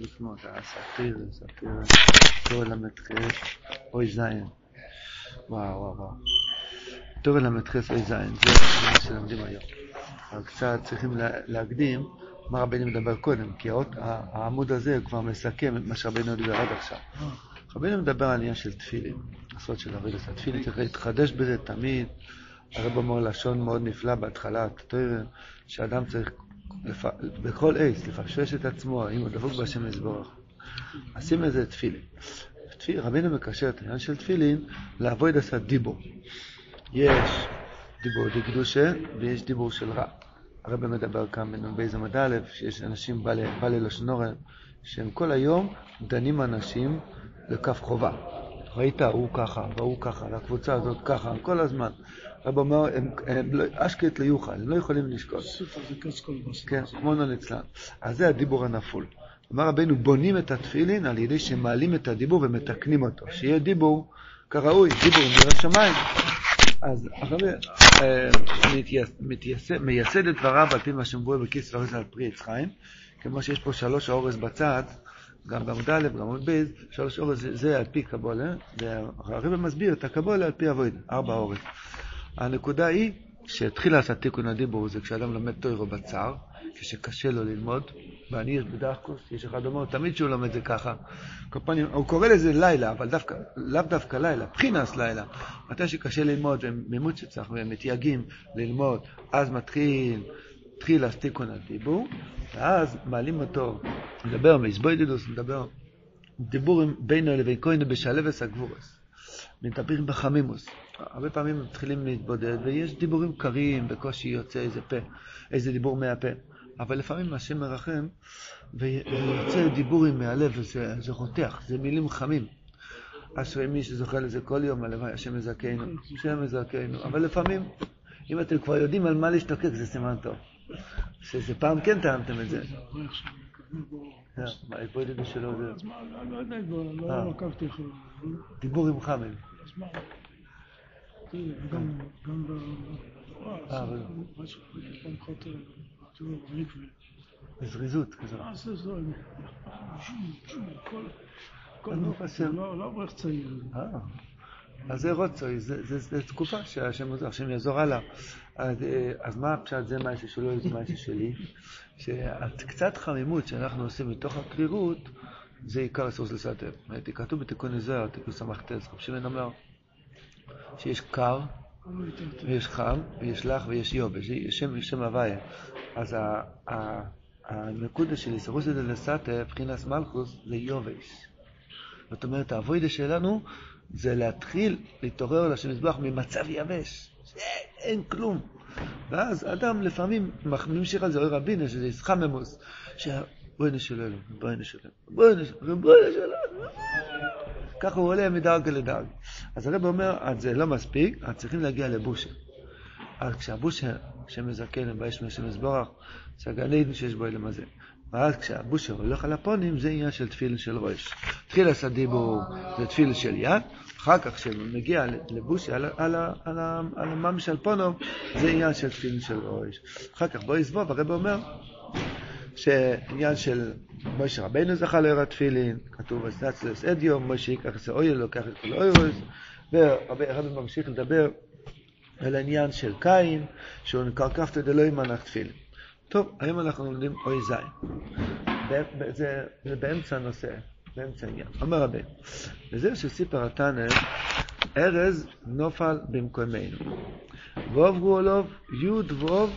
לפנות, ל"ח, אוי זין. וואו, וואו, וואו. תור ל"ח, אוי זין, זה מה שלומדים היום. אבל קצת צריכים להקדים מה רבינו מדבר קודם, כי העמוד הזה כבר מסכם את מה שרבינו דיבר עד עכשיו. רבינו מדבר על עניין של של צריך להתחדש בזה תמיד. הרב אומר לשון מאוד נפלא בהתחלה, שאדם צריך לפ... בכל עץ לפשש את עצמו, אם הוא דבוק בהשם יזבורך. עושים איזה תפילין. רבינו מקשר את העניין של תפילין לעבוד עשה דיבור. יש דיבור דקדושה ויש דיבור של רע. הרב מדבר כאן בנ"ב עמוד א', שיש אנשים בעלי הרע, שהם כל היום דנים אנשים לכף חובה. ראית, הוא ככה, והוא ככה, והקבוצה הזאת ככה, כל הזמן. רב אומר, לא, אשקט ליוכל, הם לא יכולים לשקוט. כן, כמו אצלם. אז זה הדיבור הנפול. אמר רבנו, בונים את התפילין על ידי שמעלים את הדיבור ומתקנים אותו. שיהיה דיבור כראוי, דיבור מראה שמיים. אז הרב אה, מייסד את דבריו על פי מה שמבואר בכיס ואורז על פרי עץ חיים, כמו שיש פה שלוש האורז בצד, גם בעמוד א', גם בעמוד ב', שלוש אורז זה על פי קבולה, והרב מסביר את הקבולה על פי אבויד, ארבע אורז. הנקודה היא שהתחילה את תיקון הדיבור זה כשאדם לומד תוירו בצר, כשקשה לו ללמוד, ואני יש בדחקוס, יש אחד אומר, תמיד שהוא לומד זה ככה. כל הוא קורא לזה לילה, אבל דווקא, לאו דווקא לילה, בחינס לילה. מתי שקשה ללמוד, והם מימות שצריך, והם מתייגעים ללמוד, אז מתחיל, מתחיל אז תיקון הדיבור, ואז מעלים אותו, מדבר מזבוידדוס, מדבר דיבורים בינו לבין כהנו בשלבס הגבורס. מדברים בחמימוס. הרבה פעמים מתחילים להתבודד, ויש דיבורים קרים, בקושי יוצא איזה פה, איזה דיבור מהפה. אבל לפעמים השם מרחם, ויוצא דיבורים מהלב, וזה רותח, זה מילים חמים. אשרי מי שזוכה לזה כל יום, הלוואי, השם יזכנו, השם יזכנו. אבל לפעמים, אם אתם כבר יודעים על מה להשתוקק, זה סימן טוב. שזה פעם כן טעמתם את זה. מה, ההתבודדות שלו זה... מה, לא יודע, לא עקבתי גם ב... אה, בזריזות כזאת. אה, זה לא צעיר. אה, אז זה רוצוי, זו תקופה שהשם יעזור הלאה. אז מה הפשט זה מה שלו, זה מה שלי? שקצת חמימות שאנחנו עושים מתוך הקרירות, זה עיקר אסור לסתר. כתוב בתיקון הזוהר, תיקון ס"ט, רב שמעון אמר, שיש קר, ויש חם, ויש לח ויש יובש, יש שם, שם הוויה. אז הנקודה של איסרוס דלסתר, מבחינת מלכוס, זה יובש. זאת אומרת, האבוידה שלנו זה להתחיל להתעורר על השם מזבח ממצב יבש, אין כלום. ואז אדם לפעמים ממשיך על זה, אוי רבינה, שזה איסחממוס, בואי נשלנו, בואי נשלנו, בואי נשלנו, בואי נשלנו. ככה הוא עולה מדרגה לדרג. אז הרב אומר, אז זה לא מספיק, אז צריכים להגיע לבושה. אז כשהבושה שמזכן ובאש מהשם יזבורך, זה עדן שיש בו אלם הזה. ואז כשהבושה הולך על הפונים, זה עניין של תפילה של ראש. תחילה סדיבור זה תפילה של יד, אחר כך כשמגיע לבושה על, על, על, על הממש על פונו, זה עניין של תפילה של ראש. אחר כך בוא יסבוב, הרב אומר, שעניין של משה רבינו זכה לעיר התפילין, כתוב אסנצלס אדיו, משה ייקח את האויר, לוקח את כל האוירוס, והרבי ממשיך לדבר על העניין של קין, שהוא נקרא כפתא דלא ימנח תפילין. טוב, היום אנחנו לומדים אוי זין. זה, זה באמצע הנושא, באמצע העניין. אומר רבי, וזה שסיפר התנא, ארז נופל במקומנו. ווב גאולוב, יוד ווב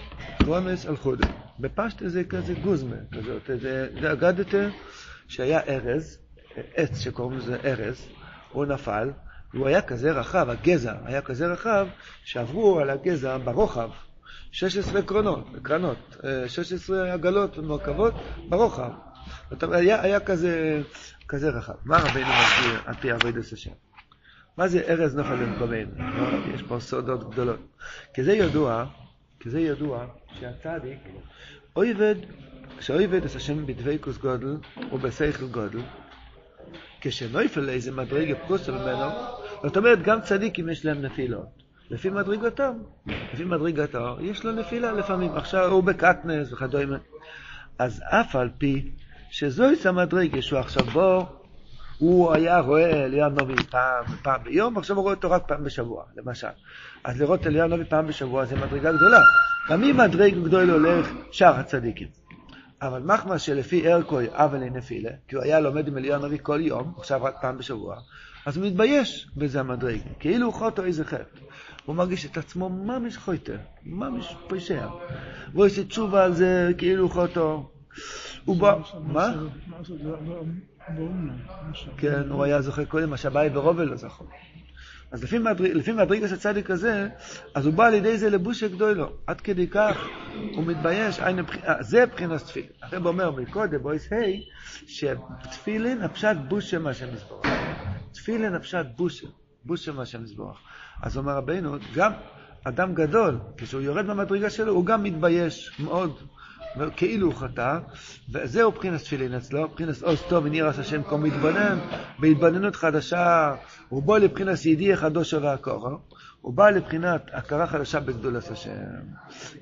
רומס על חודו. בפשטה זה כזה גוזמה כזאת, זה, זה אגדתה שהיה ארז, עץ שקוראים לזה ארז, הוא נפל, והוא היה כזה רחב, הגזע היה כזה רחב, שעברו על הגזע ברוחב 16 קרונות, קרנות, 16 עגלות ומרכבות ברוחב. זאת אומרת, היה, היה כזה, כזה רחב. מה רבינו מסביר על פי עבודת השם? מה זה ארז נופל במקומנו? יש פה סודות גדולות. כי זה ידוע, כי זה ידוע שהצדיק אויבד, כשאויבד את השם בדבקוס גודל ובשכל גודל, כשנויפל לאיזה מדרגה פרוסה ממנו, זאת אומרת גם צדיקים יש להם נפילות. לפי מדרגתם, לפי מדרגתו, יש לו נפילה לפעמים. עכשיו הוא בקטנס וכדומה. אז אף על פי שזוהי המדרגה שהוא עכשיו בו, הוא היה רואה אליהו הנביא פעם, פעם ביום, עכשיו הוא רואה אותו רק פעם בשבוע, למשל. אז לראות אליהו הנביא פעם בשבוע זה מדרגה גדולה. גם אם מדרג גדול הולך שאר הצדיקים. אבל מחמא שלפי ערכוי אבל אין נפילה, כי הוא היה לומד עם אליהו הנביא כל יום, עכשיו רק פעם בשבוע, אז הוא מתבייש בזה המדרג, כאילו הוא חוטו איזה חטא. הוא מרגיש את עצמו ממש חוטא, ממש פושע. והוא עושה תשובה על זה כאילו הוא חוטו. הוא בא, מה? כן, הוא היה זוכה קודם, השבאי ורובל לא זכו. אז לפי, מדריג, לפי מדרגת הצדיק הזה, אז הוא בא על ידי זה לבושה גדולו. עד כדי כך הוא מתבייש, אה, זה מבחינת תפילין. הרב אומר מקודם, בויס ה', שתפילין הפשט בושה מה שמזבורך. תפילין הפשט בושה, בושה מה שמזבורך. אז אומר רבינו, גם אדם גדול, כשהוא יורד במדרגה שלו, הוא גם מתבייש מאוד. כאילו הוא חטא, וזהו מבחינת תפילין אצלו, מבחינת עוז טוב ונראה השם כה מתבונן, בהתבוננות חדשה, הוא בא לבחינת ידיע חדושו והקורו, הוא בא לבחינת הכרה חדשה בגדולת השם.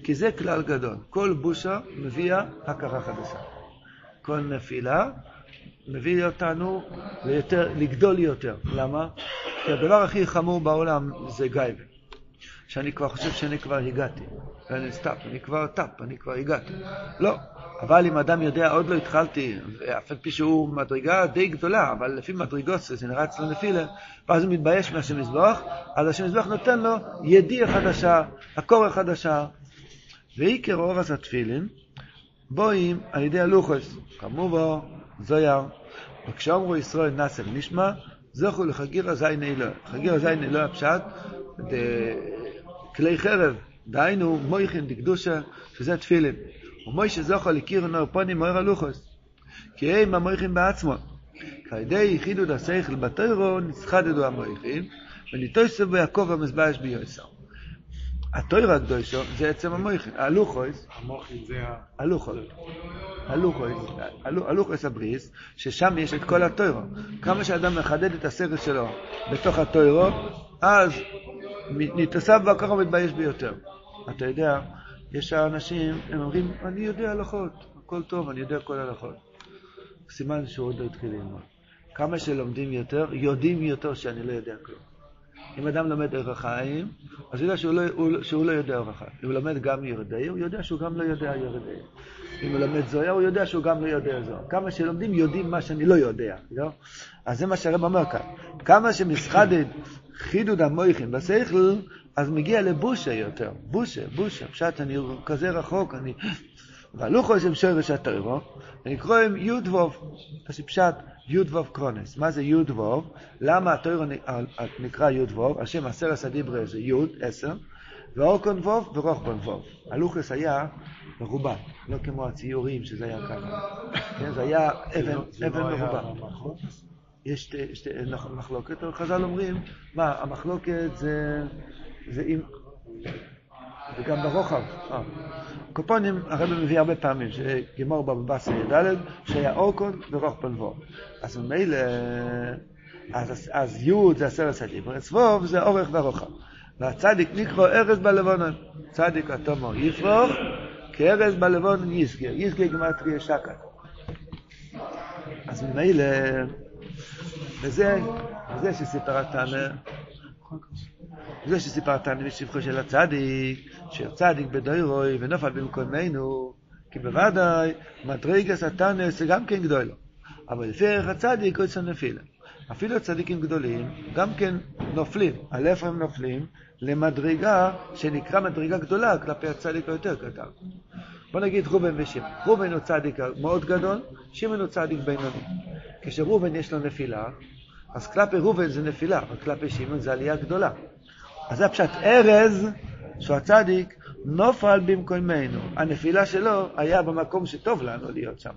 כי זה כלל גדול, כל בושה מביאה הכרה חדשה. כל נפילה מביא אותנו ליותר, לגדול יותר. למה? כי הדבר הכי חמור בעולם זה גאווה. שאני כבר חושב שאני כבר הגעתי. ואני stop, אני כבר top, אני כבר הגעתי. לא. אבל אם אדם יודע, עוד לא התחלתי, אף על פי שהוא מדרגה די גדולה, אבל לפי מדרגות זה נראה אצלו נפילה, ואז הוא מתבייש מהשם יתברך, אז השם יתברך נותן לו ידיעה חדשה, הארה חדשה. ועיקר אורס התפילין, בואים על ידי הלוחוס, כמובו, זויר, וכשאומרו ישראל נאסר נשמע, זוכו לחגיר הזין אלוה. חגיר הזין אלוה הפשט, כלי חרב, דהיינו מויכין דקדושה, שזה תפילין. ומוישה זוכו לקיר נור פונים מויר הלוחוס. כי הם המויכין בעצמו. כעדי חידוד השכל בתוירו נסחדדו המויכין, וניטויסו ביעקב המזבש ביוסר. התוירה הקדושו זה עצם המויכין, הלוחויס, המוחין זה ה... הלוחויס, הלוחויס, הלוחויס הבריס, ששם יש את כל התוירו. כמה שאדם מחדד את השכל שלו בתוך התוירו, אז נתעשב והככה מתבייש ביותר. אתה יודע, יש אנשים, הם אומרים, אני יודע הלכות, הכל טוב, אני יודע כל הלכות. סימן שהוא עוד לא התחיל ללמוד. כמה שלומדים יותר, יודעים יותר שאני לא יודע כלום. אם אדם לומד אורח חיים, אז הוא יודע שהוא לא, הוא, שהוא לא יודע אורח חיים. אם הוא לומד גם ירדי, הוא יודע שהוא גם לא יודע ירדי. אם הוא לומד זויה, הוא יודע שהוא גם לא יודע זויה. כמה שלומדים, יודעים מה שאני לא יודע. לא? אז זה מה שהרב אומר כאן. כמה שמסחדד חידוד המויכים בשכל, אז מגיע לבושה יותר. בושה, בושה. פשט, אני כזה רחוק, אני... והלוכו יש שורש הטרו, ונקראים יוד ווב. אז פשט, יוד ווב קרונס. מה זה יוד ווב? למה הטרו נקרא יוד ווב? השם עשרס הדיברה זה יוד, עשר, ואורקון ווב ורוחבון ווב. הלוכס היה מרובע, לא כמו הציורים שזה היה ככה. כן, זה היה אבן, אבן מרובע. יש מחלוקת, אבל חז"ל אומרים, מה, המחלוקת זה, זה אם, וגם ברוחב. אה. קופונים, הרב מביא הרבה פעמים, שגמור בבבא י"ד, שהיה אורקון ורוחבן ווב. אז ממילא, אז, אז י' זה עשרת הדיברס, ווב זה אורך ורוחב. והצדיק נקרא ארז בלבונן. צדיק התומו יפרוך, כארז בלבונן יסגר. יסגר גמטריה שקה. אז ממילא, וזה, וזה שסיפר התנא, זה שסיפר התנא בשבחו של הצדיק, שצדיק בדוירוי ונופל במקומנו, כי בוודאי מדרגס התנא זה גם כן גדולו. אבל לפי ערך הצדיק הוא אצל נפילה. אפילו צדיקים גדולים גם כן נופלים. על איפה הם נופלים? למדרגה שנקרא מדרגה גדולה כלפי הצדיק היותר קטן. בוא נגיד ראובן ושמעון. ראובן הוא צדיק מאוד גדול, שמעון הוא צדיק בינוני. כשראובן יש לו נפילה, אז כלפי ראובן זה נפילה, אבל כלפי שמעון זה עלייה גדולה. אז זה הפשט ארז, שהוא הצדיק, נופל במקומנו. הנפילה שלו היה במקום שטוב לנו להיות שם.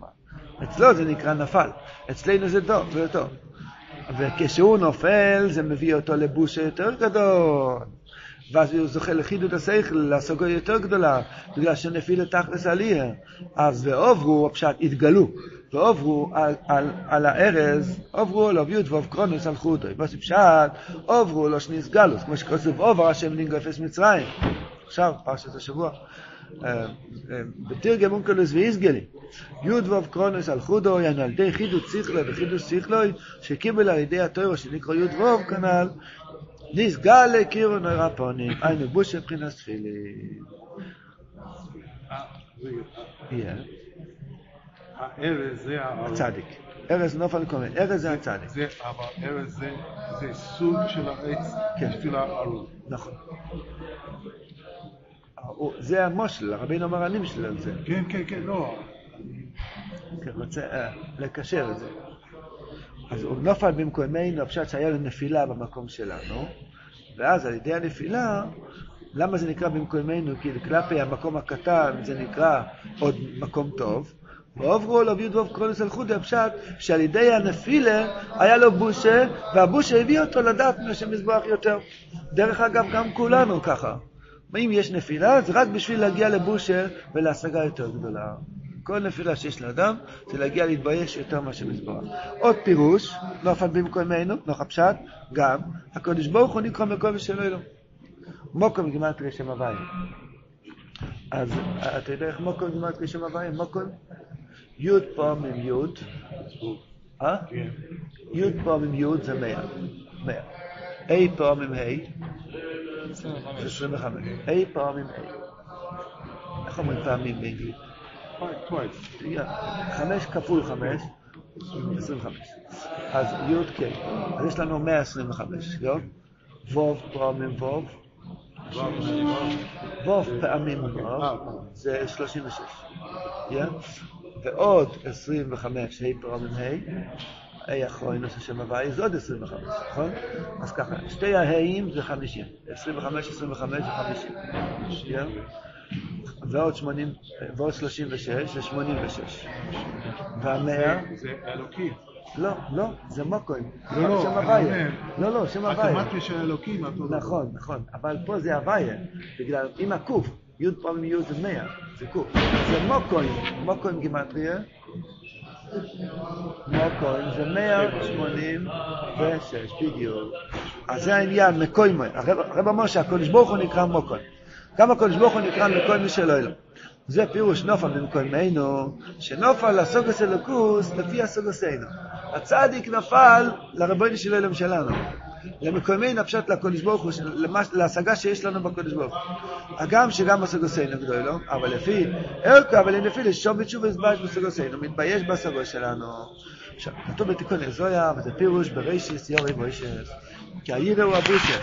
אצלו זה נקרא נפל, אצלנו זה טוב, זה טוב. וכשהוא נופל, זה מביא אותו לבושה יותר גדול. ואז הוא זוכה לחידוד השכל, להשגה יותר גדולה, בגלל שנפיל את תכלס עליה. אז ועוברו, פשט, התגלו, ועוברו על, על, על הארז, עוברו עליו י' ואוב קרונוס על חוטו. ואז פשט, עוברו לו שניס גלוס, כמו שכתוב עובר השם לינגו אפס מצרים. עכשיו, פרשת השבוע. אה, אה, בתרגם אונקלוס ואיסגלי. יוד ווב קרונוס על חודו, יענו על ידי חידוש ציכלו וחידוש ציכלוי, שקיבל על ידי התוירו שנקרא יוד ווב כנ"ל, נסגל לקירו נורא פונים, היינו בושה מבחינת תפילין. יהיה, הארז זה הארון. הצדיק. ארז נופל קומן, ארז זה הצדיק. זה, אבל ארז זה, זה סוג של העץ כן. בשביל הארון. נכון. הוא- זה המושל, הרבינו אמר אני בשביל על זה. כן, כן, כן, לא. רוצה אה, לקשר את זה. אז הוא נופל במקומנו, הפשט שהיה לו נפילה במקום שלנו, ואז על ידי הנפילה, למה זה נקרא במקומנו? כי כלפי המקום הקטן זה נקרא עוד מקום טוב. ועוברו לו ווב קרונוס על חודי הפשט, שעל ידי הנפילה היה לו בושה, והבושה הביא אותו לדעת מהשם מזבח יותר. דרך אגב, גם כולנו ככה. אם יש נפילה, זה רק בשביל להגיע לבושה ולהשגה יותר גדולה. כל נפילה שיש לאדם זה להגיע להתבייש יותר מאשר מזבח. עוד פירוש, לא על במקומנו, לא חפשת, גם, הקדוש ברוך הוא נקרא מקום ושלו אלו. מוקום גימטרי שם הוויה. אז אתה יודע איך מוקום גימטרי שם הוויה? מוקום י' פעמים י', אה? כן. י' פעמים י' זה מאה. מאה. A פעמים ה' זה 25. A פעמים A. איך אומרים פעמים באנגלית? חמש כפול חמש, 25. אז י' כן. אז יש לנו 125, לא? ווב פעמים ווב, ווב פעמים ווב, זה 36. ועוד 25, ה' פעמים ה', ה' אחרון עושה שם הוואי, זה עוד 25, נכון? אז ככה, שתי ההאים זה 50. 25, 25 זה 50. יא? ועוד 80, ועוד 36 זה 86. והמאה, זה אלוקים. לא, לא, זה מוקוים. לא, לא, שם הוויה. לא, לא, שם הוויה. הקמטרי של אלוקים. נכון, נכון, אבל פה זה הוויה, בגלל, עם הקוף, י' פעמים י' זה 100, זה קוף. זה מוקוים, מוקוים גימטריה, מוקוים זה 186, בדיוק. אז זה העניין, מקוימוי. הרב אמר שהקדוש ברוך הוא נקרא מוקוים. גם הקדוש ברוך הוא נקרא מקוימי שלו אלו. זה פירוש נופל במקומנו, שנופל לסוגוס אלוקוס לפי הסוגוסינו. הצדיק נפל לרבוני של אלוהים שלנו. למקומנו הפשט לקדוש ברוך הוא, להשגה שיש לנו בקדוש ברוך הוא. הגם שגם בסוגוסינו גדולו, אבל לפי ערכו, אבל אם לפי לשום בתשובה יזבש בסוגוסינו, מתבייש בהשגות שלנו. עכשיו, כתוב בתיקון איזויה, וזה פירוש ברישיס יורי בוישס. כי העיר הוא הבושה,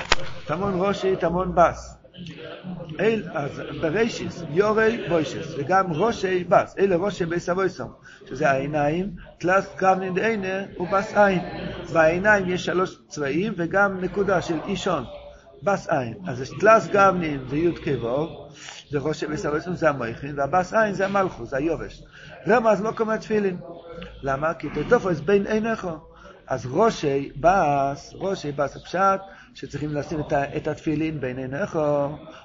תמון ראשי, תמון בס. אל, אז ברישיס, יורי בוישס, וגם ראשי בס, אלה ראשי ביס אבויסום, שזה העיניים, תלת קרנין דעינה ובס עין. בעיניים יש שלוש צבעים וגם נקודה של אישון, בס עין. אז יש תלת גבנין זה י' כו', זה ראשי ביס אבויסום, זה המויכין, והבס עין זה המלכוס, זה היובש. רמז לא קומע תפילין. למה? כי תתופס בין עיניך. אז ראשי בס, ראשי בס הפשט, שצריכים לשים את, את התפילין בין עיניך,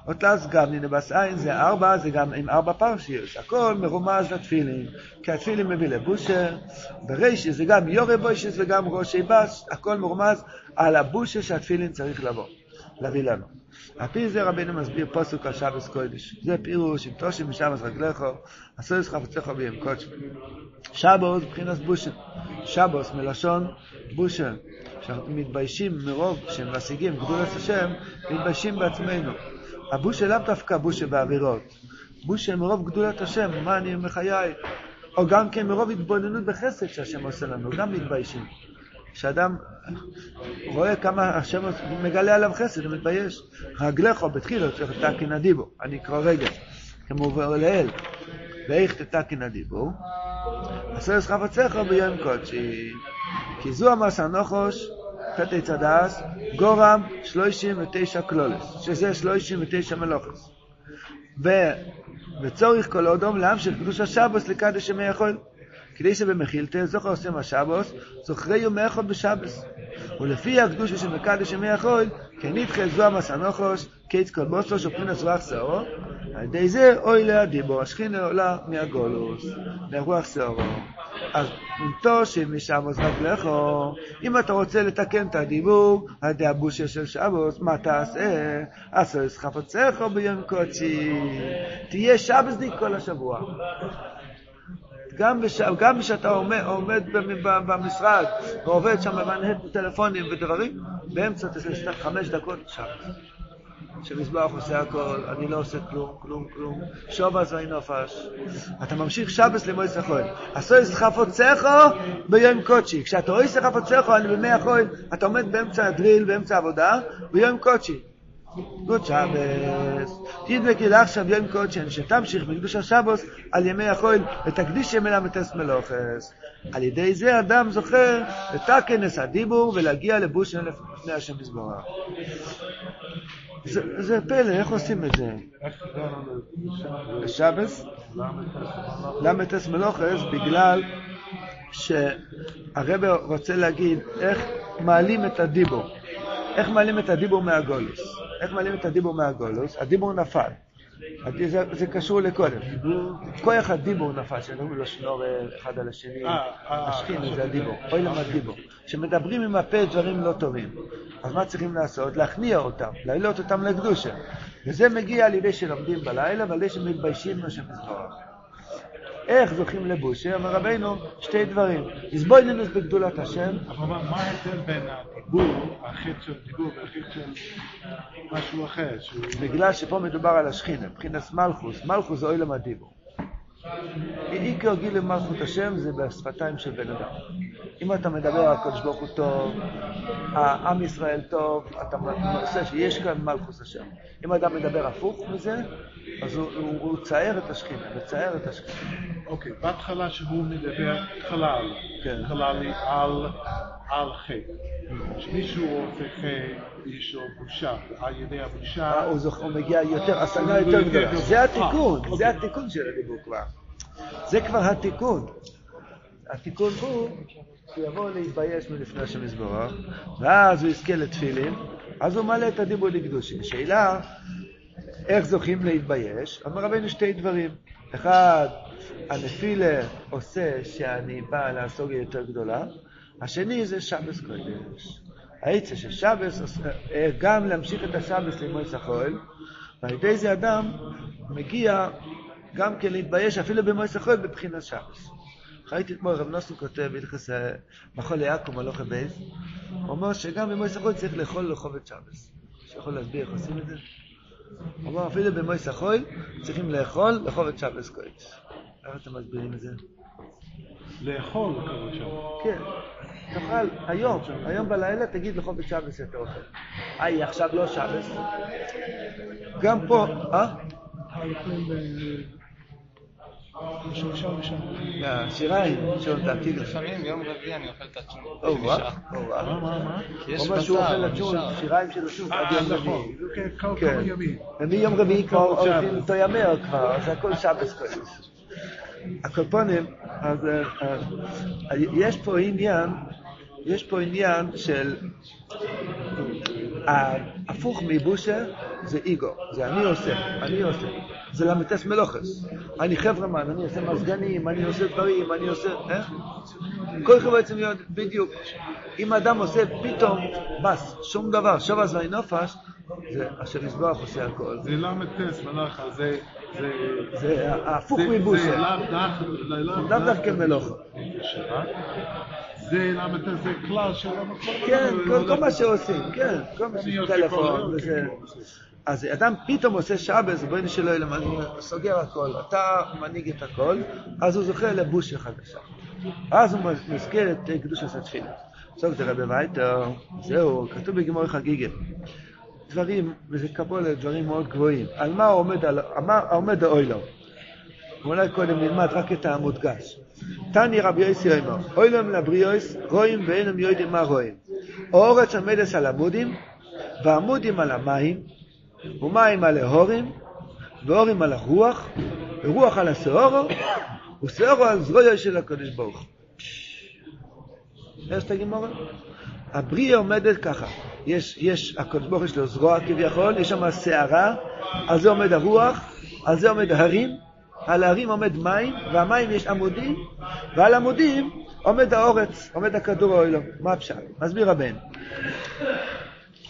או תלס גם ננבס עין, זה ארבע, זה גם עם ארבע פרשיות, הכל מרומז לתפילין, כי התפילין מביא לבושר, ברישי זה גם יורי בוישס וגם ראשי בס, הכל מרומז על הבושר שהתפילין צריך לבוא, להביא לנו. על זה רבינו מסביר פוסוק על שבס קודש. זה פירוש, אם תושם משבס רגליך, עשו לך חפציך ביום קודש. שבוס מבחינת בושן. שבוס מלשון בושן. שאנחנו מתביישים מרוב שמשיגים גדולת השם, מתביישים בעצמנו. הבושה לאו דווקא בושה באווירות. בושה מרוב גדולת השם, מה אני מחיי? או גם כן מרוב התבוננות בחסד שהשם עושה לנו, גם מתביישים. כשאדם רואה כמה השם מגלה עליו חסד, הוא מתבייש. רגליך בתחילה צריך תקין הדיבור, אני אקרא רגל, כמובן לאל. ואיך תתקין הדיבור? עשה לך חפציך ביום קודשי. כי זו המסע נוחוש, תתי צדס, גורם 39 קלולס, שזה 39 מלוכס. ו- וצורך כל אודום להמשיך קדוש השבוס לקדש ימי יכול. כדי שבמחילתא זוכר עושים השבוס, זוכרי יומי יכול בשבוס. ולפי הקדושה של מקדש ימי החול, כן נדחה זו המסנוחוש, קיץ כל בוסו שופכין שערו, על ידי זה אוי להדיבור, השכינה עולה מהגולוס, לרוח שערו. אז נטו שמשם רק לכו, אם אתה רוצה לתקן את הדיבור על ידי הבושה של שבוס, מה תעשה? עשו חפציך ביום קודשי, תהיה שבסניק כל השבוע. גם, בש... גם כשאתה עומד, עומד במשרד ועובד שם ומנהל טלפונים ודברים, באמצע תעשה חמש דקות שבת. שמזבח עושה הכל, אני לא עושה כלום, כלום, כלום. שובס ואינופש. אתה ממשיך שבס למועצת החול. עשו את חפוצך ביום קודשי. כשאתה רואה את חפוצך, אני במי החול, אתה עומד באמצע הדריל, באמצע העבודה, ביום קודשי. גוד שבס. תדבק לי עכשיו יום קודשן, שתמשיך בקדוש השבוס על ימי החול, ותקדיש ימי למטס מלוכס. על ידי זה אדם זוכר לתקן הדיבור ולהגיע לבושן לפני השם מזמורה. זה, פלא, איך עושים את זה? בשבס? ל"ס מלוכס, בגלל שהרבר רוצה להגיד איך מעלים את הדיבור. איך מעלים את הדיבור מהגולוס? איך מעלים את הדיבור מהגולוס? הדיבור נפל. זה, זה קשור לקודם. כוח הדיבור נפל, שאומרים לו שנור אחד על השני, השכין זה הדיבור, אוי למה דיבור. כשמדברים עם הפה דברים לא טובים, אז מה צריכים לעשות? להכניע אותם, להעלות אותם לקדושה. וזה מגיע על ידי שלומדים בלילה ועל ידי שמתביישים מה שמזברך. איך זוכים לבושה? אומר רבינו, שתי דברים. הזבוינינוס בגדולת השם. אבל מה ההבדל בין הדיבור, החטא של דיבור והחטא של משהו אחר? בגלל שפה מדובר על השכינה, מבחינת מלכוס. מלכוס זה אוילם הדיבור. עיקר גיל למלכות השם זה בשפתיים של בן אדם. אם אתה מדבר על הקדוש ברוך הוא טוב, העם ישראל טוב, אתה עושה שיש כאן מלכוס השם. אם אדם מדבר הפוך מזה, אז הוא, הוא, הוא צער את השכינה, מצער את השכינה. אוקיי, בהתחלה שהוא מדבר חלל, כן. חללי על, על חטא. כשמישהו עושה חטא, יש לו בושה, על ידי הבושה... אה, הוא מגיע יותר, השגה יותר גדולה. זה התיקון, זה התיקון של הדיבור כבר. זה כבר התיקון. התיקון הוא שהוא יבוא להתבייש מלפני השם יזבורך, ואז הוא יזכה לתפילין, אז הוא מעלה את הדיבור לקדושים. שאלה, איך זוכים להתבייש? אומר רבינו שתי דברים. אחד, הנפילה עושה שאני בא לעשות יותר גדולה, השני זה שבס קודש. העצה של שבס, גם להמשיך את השבס למועץ החול, ועל ידי זה אדם מגיע גם כן להתבייש אפילו במועץ החול בבחינת שבס. ראיתי אתמול רב נוסו כותב הלכס מחול יעקב מלוכה בייס, הוא אומר שגם במועץ החול צריך לאכול לחובת שבס. שיכול להסביר איך עושים את זה? הוא אומר אפילו במועץ החול צריכים לאכול לחובת שבס קודש. איך אתם מסבירים את זה? לאכול כבוד שם. כן. תאכל היום, היום בלילה תגיד לחופש שבס אתה אוכל. היי, עכשיו לא שבס. גם פה, אה? שיריים, שעוד לדעתי לא. לפעמים יום רביעי אני אוכל את הצ'ון. או וואו. או וואו. מה, מה, שהוא אוכל נשאר. שיריים של הצ'ון עד אה, יום נכון. רביעי. כן, כל כן. כמה ימים. ומיום רביעי כבר כל הולכים. איתו ימר כבר, אז הכל שבס קודש. הקופונים, אז אה, אה, יש פה עניין, יש פה עניין של ההפוך מבושה זה איגו, זה אני עושה, אני עושה. זה למטס מלוכס. אני חברמן, אני עושה מזגנים, אני עושה דברים, אני עושה... אה? כל אחד בעצם להיות בדיוק. אם אדם עושה פתאום בס, שום דבר, שבס ואינופש, זה אשר יזבח עושה הכל. זה ל"ט מלאכה, זה... זה... זה- מבושה. זה לאו דווקא... לאו זה ל"ט זה כלל של. כן, כל, מה שעושים, כן, כל מה שעושים, עושה טלפון, וזה... כן. אז אדם פתאום עושה שבס, בואי יהיה למד, סוגר הכל, אתה מנהיג את הכל, אז הוא זוכה לבושה חדשה. אז הוא מזכיר את אה, קדושת התפילה. סוג תראה בבייטר, זהו, כתוב בגמור חגיגה. דברים, וזה קבולה, דברים מאוד גבוהים. על מה עומד, על, מה עומד האוילום? אולי קודם נלמד רק את המודגש. תני רבי יוסי אומר, אוילום לבריאוס, רואים ואינם יודעים מה רואים. אורץ עמדס על עמודים, ועמודים על המים, ומים על ההורים, והורים על הרוח, ורוח על השעורו, ושעורו על זרועו של הקדוש ברוך הוא. יש את הגימורה? הבריאה עומדת ככה, יש, יש, הקדוש ברוך יש לו זרוע כביכול, יש שם שערה, על זה עומד הרוח, על זה עומד ההרים, על ההרים עומד מים, והמים יש עמודים, ועל עמודים עומד האורץ, עומד הכדור האוילום. מה הפשט? מסביר הבן.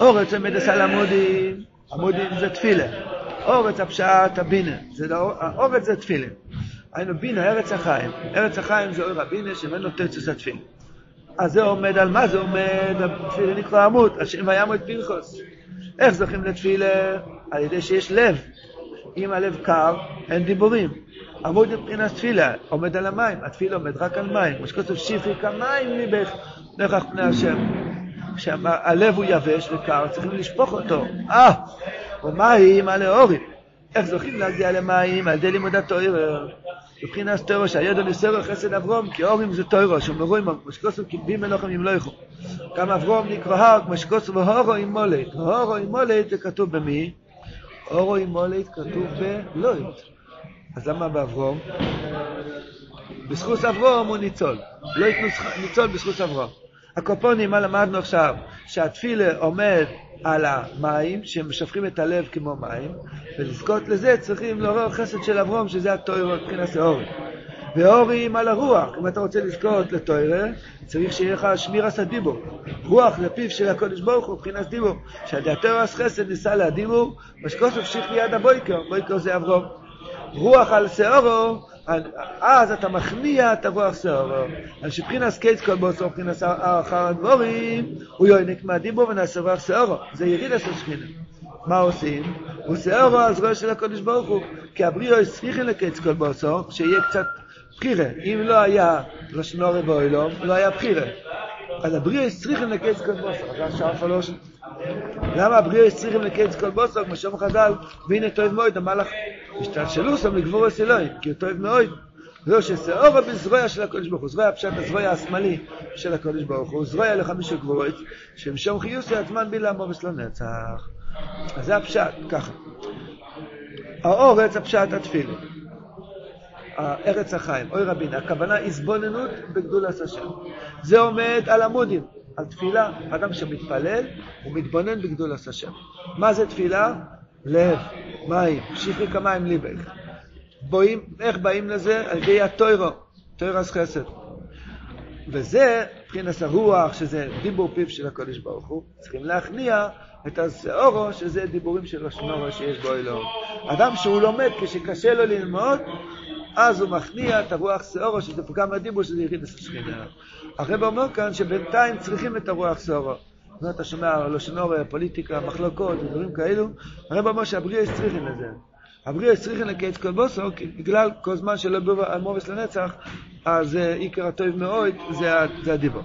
אורץ עומד על עמודים, עמודים זה תפילה. אורץ הפשט הבינה, זה לא, האורץ זה תפילה. היינו בינה, ארץ החיים. ארץ החיים זה אור הבינה שממנו תצוס התפילה. אז זה עומד על מה זה עומד? התפילה נקרא עמוד, השם ויעמוד פנחוס. איך זוכים לתפילה? על ידי שיש לב. אם הלב קר, אין דיבורים. עמוד מבחינת תפילה, עומד על המים, התפילה עומד רק על מים. כמו שכתוב שפרי כמים ליבך נוכח פני השם. כשהלב הוא יבש וקר, צריכים לשפוך אותו. אה, ומים על האורים. איך זוכים להגיע למים? על ידי לימוד התואר. מבחינת תוירו שהידע ניסרו חסד אברום, כי אורים זה תוירו, שאומרו עם כמו שכוסו קיבים מלוכם לא יכו. גם אברום נקרא כמו שכוסו והורו עם מולית. והורו עם מולית זה כתוב במי? אורו עם מולית כתוב בלוית. אז למה באברום? בזכות אברום הוא ניצול. לא ניצול בזכות אברום. הקופונים, מה למדנו עכשיו? שהתפילה עומד על המים, שמשפכים את הלב כמו מים, ולזכות לזה צריכים לעורר חסד של אברום, שזה התוירו מבחינת האורים. ואורים על הרוח, אם אתה רוצה לזכות לתוירה, צריך שיהיה לך שמירס הדיבור. רוח זה פיו של הקודש ברוך הוא, מבחינת דיבור. שהדעתרס חסד ניסה להדיבור, משקוסף שיך ליד הבויקר, בויקר זה אברום. רוח על שעורו, אז אתה מכניע את הרוח שעורו. על שבחינס קייס כל בוסו, מבחינס אחר הדבורים, הוא יוענק מהדיבור ונעשה רוח שעורו. זה יריד עשר שכינה. מה עושים? הוא שעורו הזרוע של הקודש ברוך הוא. כי הבריאו הספיחין לקייס כל בוסו, שיהיה קצת בחירה. אם לא היה לשנורי ואוילום, לא היה בחירה. אז הבריאו הספיחין לקייס כל בוסו. אז השאר פלושן. למה הבריאו צריכים לקץ כל בוסו, כמו שאומר חז"ל, והנה טוב מאוד, המלאך השתלשלו שם לגבור אלוהים, כי הוא טוב מאוד. זהו ששעורו בזרוע של הקודש ברוך הוא, זרוע הפשט הזרוע השמאלי של הקודש ברוך הוא, זרוע לחמישה גבורות, שמשום חיוסי הזמן בילה מובס לא נצח. אז זה הפשט, ככה. האורץ הפשט התפילה. ארץ החיים, אוי רבין, הכוונה הזבוננות בגדולת השם. זה עומד על עמודים. על תפילה. אדם שמתפלל, הוא מתבונן בגדולת השם. מה זה תפילה? לב, מים, שפרי כמים ליבך. בואים, איך באים לזה? על ידי הטוירו, טוירס חסד. וזה, מבחינת הרוח, שזה דיבור פיו של הקודש ברוך הוא, צריכים להכניע את השעורו, שזה דיבורים של השנורו שיש בו אלוהים. אדם שהוא לומד, כשקשה לו ללמוד, אז הוא מכניע את הרוח שעורו, שזה פגם הדיבור, שזה יריד השכינה. הרב אומר כאן שבינתיים צריכים את הרוח שעורו. זאת אומרת, אתה שומע לשונור פוליטיקה, מחלוקות ודברים כאלו, הרב אומר שהבריאס צריכים לזה. הבריאס צריכים לקץ כל בוסו, בגלל כל זמן שלא בא מובס לנצח, אז עיקר הטוב מאוד זה הדיבור.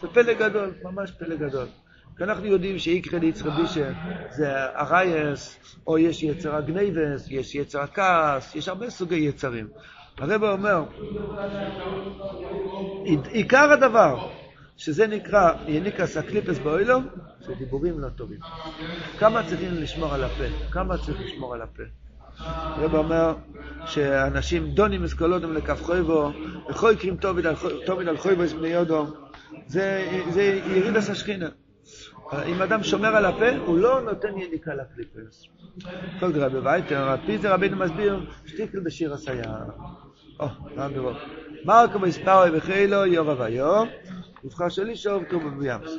זה פלא גדול, ממש פלא גדול. כי אנחנו יודעים שאיקרא ליצחא בישה זה הרייס, או יש יצר הגנייבס, יש יצר הכעס, יש הרבה סוגי יצרים. הרב אומר, עיקר הדבר, שזה נקרא יניקס הקליפס באוילום, זה דיבורים לא טובים. כמה צריכים לשמור על הפה? כמה צריך לשמור על הפה? הרב אומר שאנשים דונים אסקולודם לכף חויבו, וחוי קרים טוביד על חויבו בני יודו, זה, זה יריד השכינה. אם אדם שומר על הפה, הוא לא נותן יניקה לקליפס. כל דרבי וייטר, זה רבינו מסביר, שטיקל בשיר הסייר. או, רב דרוב. מרקו מספרו בחילו יורא ויום, ובחר שלי שוב טוב בביאמס.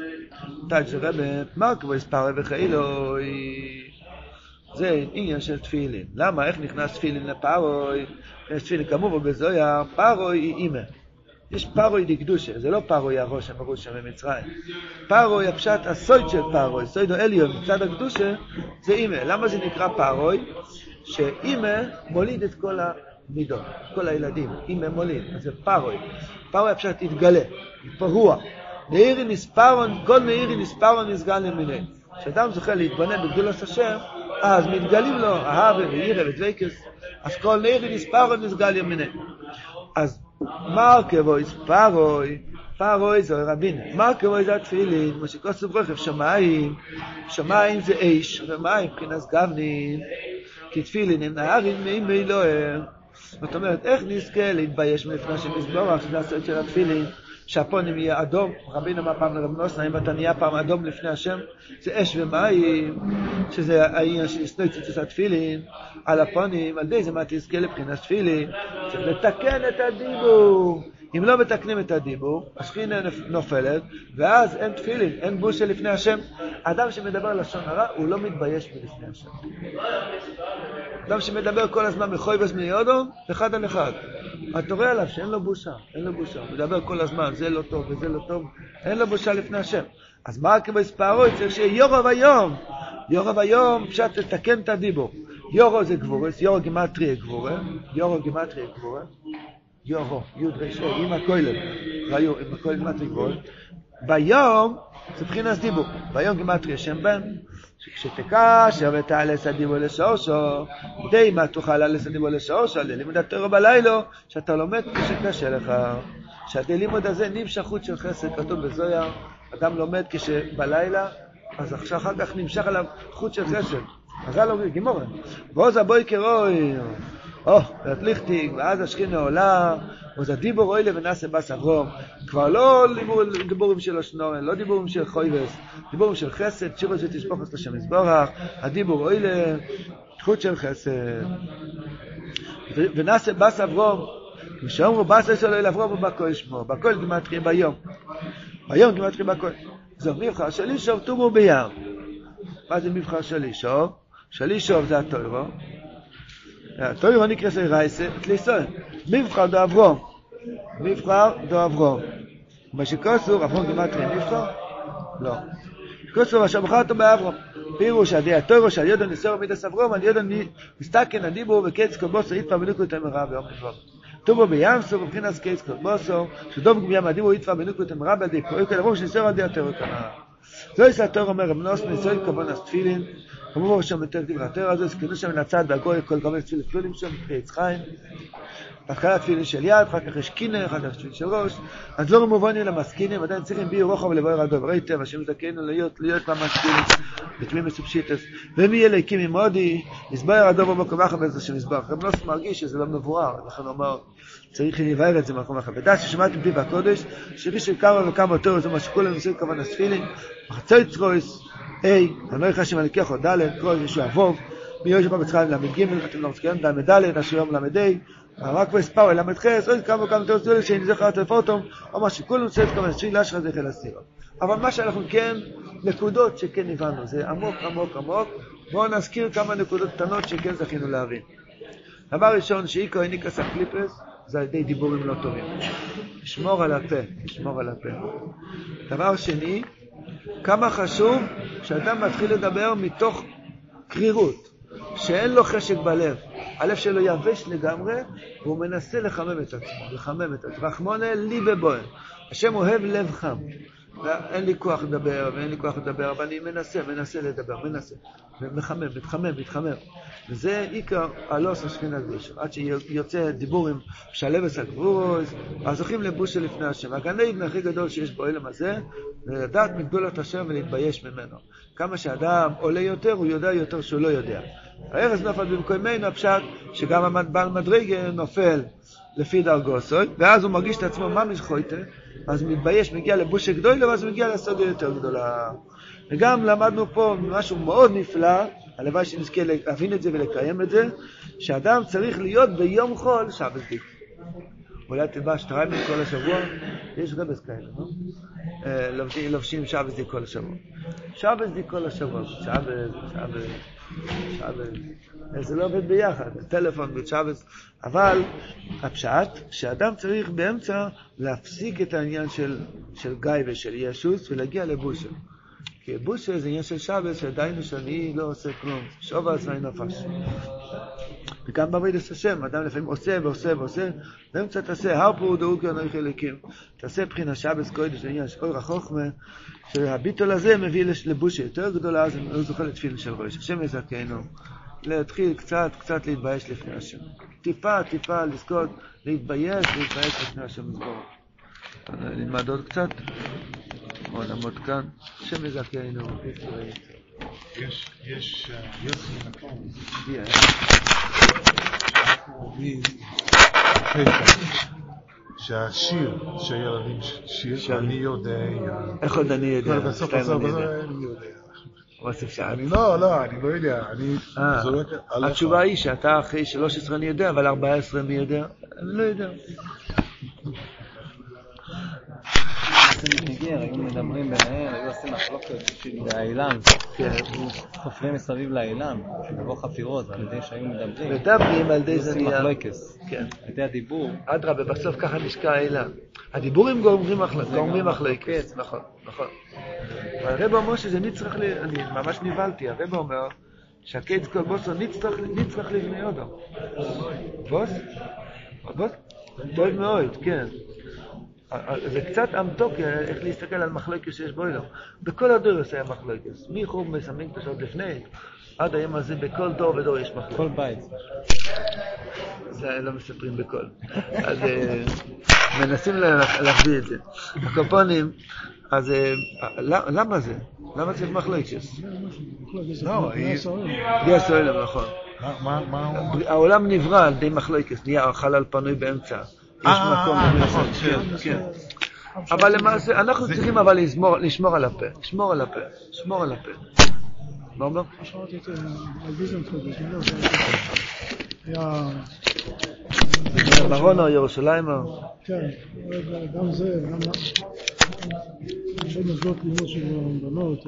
תאג' רבי, מרקו מספרו בחילו, זה עניין של תפילין. למה? איך נכנס תפילין לפרוי? יש תפילין כמובן בזויה, פרוי היא אימא. יש פרוי דקדושה, זה לא פרוי הראש המרוש שם במצרים. פרוי, הפשט הסויד של פרוי, סוידו אליון, מצד הקדושה, זה אימא. למה זה נקרא פרוי? שאימא מוליד את כל המידות, כל הילדים. אימא מוליד, אז זה פרוי. פרוי הפשט התגלה, פרוע. נעירי נספרון, כל נעירי נספרון נסגל למיני. כשאדם זוכה להתבונן בגדולת השם, אז מתגלים לו אהבה וירא ודבקס, אז כל נעירי נספרון נסגל ימיני. אז מרכבויס פרוי, פרוי זה רבין, מרכבויס זה התפילין, כמו שכוסף רכב שמיים, שמיים זה אש, ומים מבחינת גבנין, כי תפילין הם נהרים מי מילואר, זאת אומרת, איך נזכה להתבייש מלפני השם יזבורך, שזה הסרט של התפילין, שהפונים יהיה אדום, רבינו אמר פעם לרב נוסנה, אם אתה נהיה פעם אדום לפני השם, זה אש ומים, שזה העניין של סנוי ציצוס התפילין, על הפונים, על ידי זה מה תזכה לבחינת תפילין, צריך לתקן את הדיבור. אם לא מתקנים את הדיבור, השכינה נופלת, ואז אין תפילין, אין בושה לפני השם. אדם שמדבר לשון הרע, הוא לא מתבייש מלפני השם. אדם שמדבר כל הזמן מחויבס מיודו, אחד על אחד. אתה רואה עליו שאין לו בושה, אין לו בושה. הוא מדבר כל הזמן, זה לא טוב וזה לא טוב, אין לו בושה לפני השם. אז מה כבש פארוי? צריך שיהיה יורו ויום. יורו ויום, פשט לתקן את הדיבור. יורו זה גבורס, יורו גימטרי גבורה, יורו גימטרי גבורה. יורו, יוד רשע, עם הכולל, ראיו, עם הכולל גימטרי גבול. ביום, זה מבחינת דיבור. ביום גימטרי שם בן, שכשתקשר ותעלס הדיבור לשורשו, די מה תוכל לעלס הדיבור לשורשו, ללימוד התורה בלילה, שאתה לומד כשקשה לך. שהלימוד הזה נמשכות של חסד, כתוב בזויה, אדם לומד כשבלילה, אז אחר כך נמשך עליו חוט של חסד. חז"ל אומרים, גימורן, ועוז הבוי כרוי, או, והפליכטיק, ואז השכינה עולה, וזה דיבור אוילה ונעשה בס אברום. כבר לא דיבורים של השנורן, לא דיבורים של חויבס, דיבורים של חסד, שירו שתשפוך את השם יזבורך, הדיבור אוילה, חוט של חסד. ונעשה בס אברום, כשאומרו בס אסו לא אברום ובכל שמו, בכל גימטרי ביום. ביום גימטרי בכל. זו מבחר של אישוב תומו בים. מה זה מבחר של אישוב? של אישוב זה הטוירו. טוי ווען איך קעסער רייסע קליסן מיפחר דא אברהם מיפחר דא אברהם מאש קאסו רפון לא קאסו מאש מחרתו באברהם פירו שדי טוי רוש יודו נסער מיט אברהם אני יודו ני מסתקן אני בו וקץ קבוס איפה מלוקו תם רב יום קבוס טובו בים סו בבחינס קץ קבוס שדוב גמיה מדי בו איפה מלוקו תם רב די פויקל רוש נסער די טוי קנה זוי סתור אומר מנוס נסער קבוס תפילין כמובן שם יותר התור הזה, סכנו שם הצד והגוי כל כמה תפילים תפילים שם, פרץ חיים. בהתחלה תפילין של יד, אחר כך יש קינר, אחר כך תפילין של ראש. אז לא מובנים למסקינים, עדיין צריכים בי רוחב לבואר הדוברי טבע, שמזכנו להיות, להיות למסקינים, בתמי מסופשיטס. ומי יהיה להקים עם מודי, מסבר הדובר במקום אחר באיזה שמסבר. רב נוס מרגיש שזה לא מבואר, לכן הוא צריך לבאר את זה במקום אחר. ודעת ששמעתם פיו הקודש, שמי שכמה וכמה יותר, זה מה שכולם עושים כמובן הספילין, מחצוי צרויס, לא יכשם על כיחו, ד', כל איזשהו אבוב, מי יושב במצרים ל"ג, לא מסכימים, ל"ד, אשר יום ל"ה, רק בספאו ל"ח, עוד כמה וכמה יותר צרויס, שאני זוכר את הפוטום, או מה שכולם עושים כמובן, שלי לאשר זה חיל הסירה. אבל מה שאנחנו כן, נקודות שכן הבנו, זה עמוק עמוק עמוק, בואו נזכיר כמה נקודות קטנות שכן זכינו להבין. דבר ראשון, שאיקו איניקס הקליפס, זה על ידי דיבורים לא טובים. לשמור על הפה, לשמור על הפה. דבר שני, כמה חשוב שאדם מתחיל לדבר מתוך קרירות, שאין לו חשק בלב. הלב שלו יבש לגמרי, והוא מנסה לחמם את עצמו, לחמם את עצמו. רחמונה לי בבוהן. השם אוהב לב חם. אין לי כוח לדבר, ואין לי כוח לדבר, אבל אני מנסה, מנסה לדבר, מנסה. ומחמם, מתחמם, מתחמם. וזה עיקר הלוס השכינה קדושה. עד שיוצא דיבור עם שלבס הגבורוס, אז זוכים לבושה לפני השם. הגן עדן הכי גדול שיש בעולם הזה, זה לדעת מגדולת השם ולהתבייש ממנו. כמה שאדם עולה יותר, הוא יודע יותר שהוא לא יודע. הארז נופל במקומנו, הפשט שגם הבעל מדרגה נופל לפי דרגוסוי, ואז הוא מרגיש את עצמו ממש חויטה, אז הוא מתבייש, מגיע לבושה גדולה, ואז הוא מגיע לסוגיה יותר גדולה. וגם למדנו פה משהו מאוד נפלא, הלוואי שנזכה להבין את זה ולקיים את זה, שאדם צריך להיות ביום חול שבת'דיק. אולי תלבש שטריימל כל השבוע, יש רבי'ס כאלה, לא? לובשים, לובשים שבת'דיק כל השבוע. שבת'דיק כל השבוע, שבת, שבת, שבת. זה לא עובד ביחד, טלפון ושבת. אבל הפשט, שאדם צריך באמצע להפסיק את העניין של, של גיא ושל ישוס ולהגיע לבושה. כי בושה זה עניין של שבת, שעדיין שאני לא עושה כלום. שוב על עצמי נפש. וגם בעבודת השם, אדם לפעמים עושה ועושה ועושה, באמצע תעשה, הרפו דאוקי אנוכי אלוקים. תעשה בחינה שבס קודש, עניין של אור החוכמה, שהביטול הזה מביא לבושה יותר גדולה, אז הוא זוכה לתפילין של ראש. השם יזכנו. להתחיל קצת, קצת להתבייש לפני השם. טיפה, טיפה לזכות, להתבייש, להתבייש לפני השם לזכור. נלמד עוד קצת, נעמוד כאן, השם יזכנו, יש, יש, אה, יוסי נתון, הגיע, אנחנו מחיפה, שהשיר שהילדים שיר, שרים. אני יודע, איך עוד אני יודע? בסוף שתיים בסוף אני בסוף יודע. אני יודע. אני לא, לא, אני לא יודע, אני אה, זורק עליך. התשובה היא שאתה אחרי 13 אני יודע, אבל 14 מי יודע? אני לא יודע. ניגר, היו מדברים ביניהם, היו עושים מחלוקת באילן, חופרים מסביב לאילן, לבוא חפירות, ועל ידי שהיו מדברים, מדברים על די היו זה עושים נהיה. מחלוקס, כן. על ידי הדיבור, אדרבה, בסוף ככה נשקע האילן. הדיבורים גומרים מחלוקת, נכון, נכון. הרב אומר שזה נצטרך, ל... אני ממש נבהלתי, הרב אומר שהקץ כל בוסו נצטרך, לבני יודו. בוס? בוס? טוב מאוד, כן. זה קצת אמתוק איך להסתכל על מחלוקת שיש בו אלו. בכל הדור היה מחלוקת. מחור מסמלים קדושות לפני, עד היום הזה בכל דור ודור יש מחלוקת. כל בית. זה לא מספרים בקול. אז אה, מנסים לה- להחביא את זה. הקופונים, אז אה, למה זה? למה צריך מחלוקת? לא, היא- בלי נכון. מה, מה הוא... העולם נברא על ידי מחלוקת, נהיה חלל פנוי באמצע. אה. אה, נכון. כן. כן. אבל למעשה, אנחנו צריכים אבל לשמור- על הפה. לשמור על הפה. לשמור על הפה. מה אומר? אה, זה היה, מרונו, ירושלימו. כן, גם זה, גם יש עוד מוסדות לימוד של בנות,